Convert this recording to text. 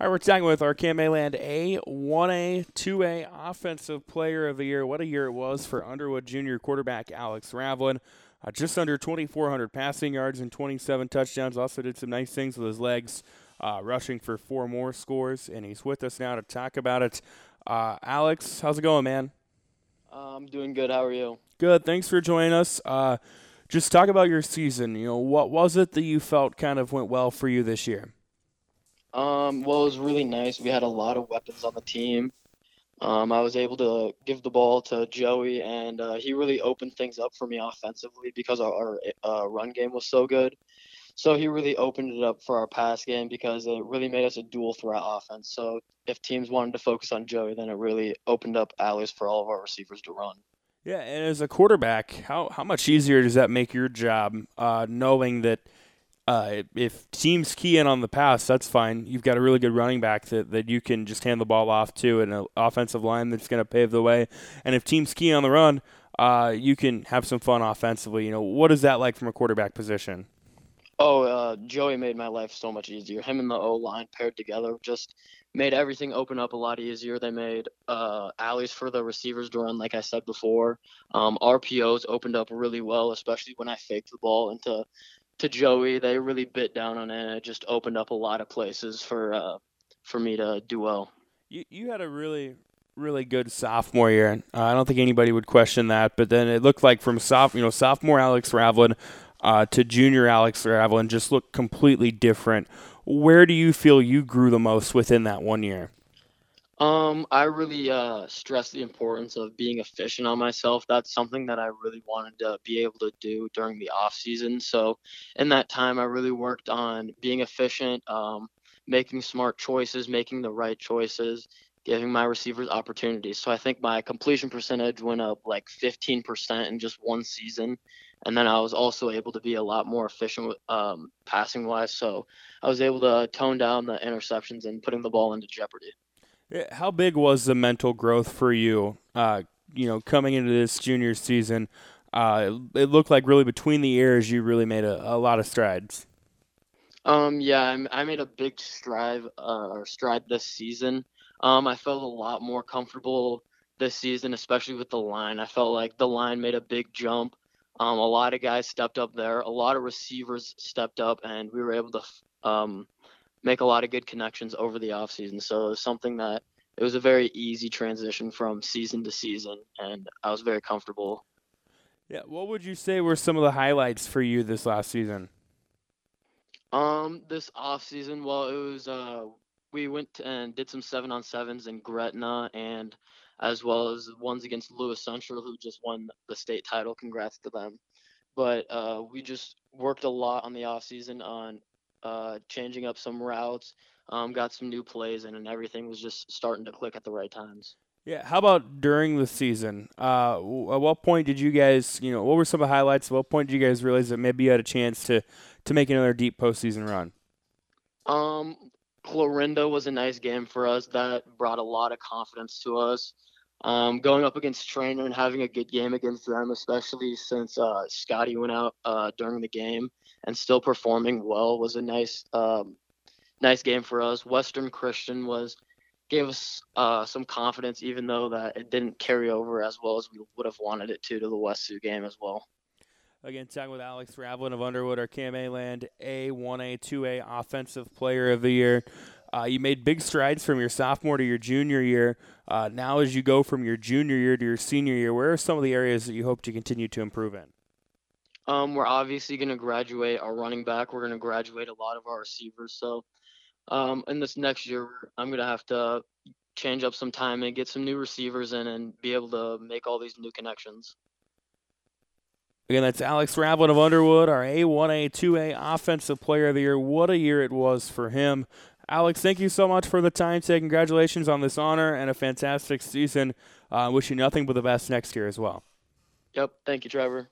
All right, we're talking with our KMAland A, 1A, 2A Offensive Player of the Year. What a year it was for Underwood Junior quarterback Alex Ravlin. Uh, just under 2,400 passing yards and 27 touchdowns. Also did some nice things with his legs, uh, rushing for four more scores. And he's with us now to talk about it. Uh, Alex, how's it going, man? I'm doing good. How are you? Good. Thanks for joining us. Uh, just talk about your season. You know, what was it that you felt kind of went well for you this year? Um, well, it was really nice. We had a lot of weapons on the team. Um, I was able to give the ball to Joey, and uh, he really opened things up for me offensively because our, our uh, run game was so good. So he really opened it up for our pass game because it really made us a dual threat offense. So if teams wanted to focus on Joey, then it really opened up alleys for all of our receivers to run. Yeah, and as a quarterback, how how much easier does that make your job, uh, knowing that – uh, if teams key in on the pass, that's fine. You've got a really good running back that, that you can just hand the ball off to, and an offensive line that's going to pave the way. And if teams key on the run, uh, you can have some fun offensively. You know, what is that like from a quarterback position? Oh, uh, Joey made my life so much easier. Him and the O line paired together just made everything open up a lot easier. They made uh, alleys for the receivers to run, like I said before. Um, RPOs opened up really well, especially when I faked the ball into to Joey. They really bit down on it. And it just opened up a lot of places for uh, for me to do well. You you had a really really good sophomore year. Uh, I don't think anybody would question that. But then it looked like from soph you know sophomore Alex Ravlin uh, to junior Alex Ravlin just looked completely different. Where do you feel you grew the most within that one year? Um, I really uh, stress the importance of being efficient on myself. That's something that I really wanted to be able to do during the off season. So, in that time, I really worked on being efficient, um, making smart choices, making the right choices, giving my receivers opportunities. So I think my completion percentage went up like 15% in just one season. And then I was also able to be a lot more efficient um, passing wise. So I was able to tone down the interceptions and putting the ball into jeopardy. How big was the mental growth for you? Uh, you know, coming into this junior season, uh, it, it, looked like really between the years you really made a, a lot of strides. Um, yeah, I, I made a big stride uh, or stride this season. Um, I felt a lot more comfortable this season, especially with the line. I felt like the line made a big jump. Um, a lot of guys stepped up there. A lot of receivers stepped up, and we were able to um, make a lot of good connections over the offseason. So it was something that it was a very easy transition from season to season, and I was very comfortable. Yeah, what would you say were some of the highlights for you this last season? Um, this off season, well, it was uh, we went and did some seven on sevens in Gretna, and as well as ones against Lewis Central, who just won the state title. Congrats to them. But uh, we just worked a lot on the off season on uh, changing up some routes, um, got some new plays in, and everything was just starting to click at the right times. Yeah. How about during the season? Uh, at what point did you guys, you know, what were some of the highlights? At what point did you guys realize that maybe you had a chance to to make another deep postseason run? Um, Clarinda was a nice game for us. That brought a lot of confidence to us. Um, going up against Treynor and having a good game against them, especially since uh, Scotty went out uh, during the game and still performing well, was a nice, um, nice game for us. Western Christian was gave us uh, some confidence, even though that it didn't carry over as well as we would have wanted it to to the West Sioux game as well. Again, talking with Alex Ravlin of Underwood, our KMAland A, 1A, 2A Offensive Player of the Year. Uh, you made big strides from your sophomore to your junior year. Uh, now, as you go from your junior year to your senior year, where are some of the areas that you hope to continue to improve in? Um, we're obviously going to graduate our running back. We're going to graduate a lot of our receivers. So, um, in this next year, I'm going to have to change up some time and get some new receivers in and be able to make all these new connections. Again, that's Alex Ravlin of Underwood, our A1A, 2A Offensive Player of the Year. What a year it was for him. Alex, thank you so much for the time today. Congratulations on this honor and a fantastic season. Uh, wish you nothing but the best next year as well. Yep. Thank you, Trevor.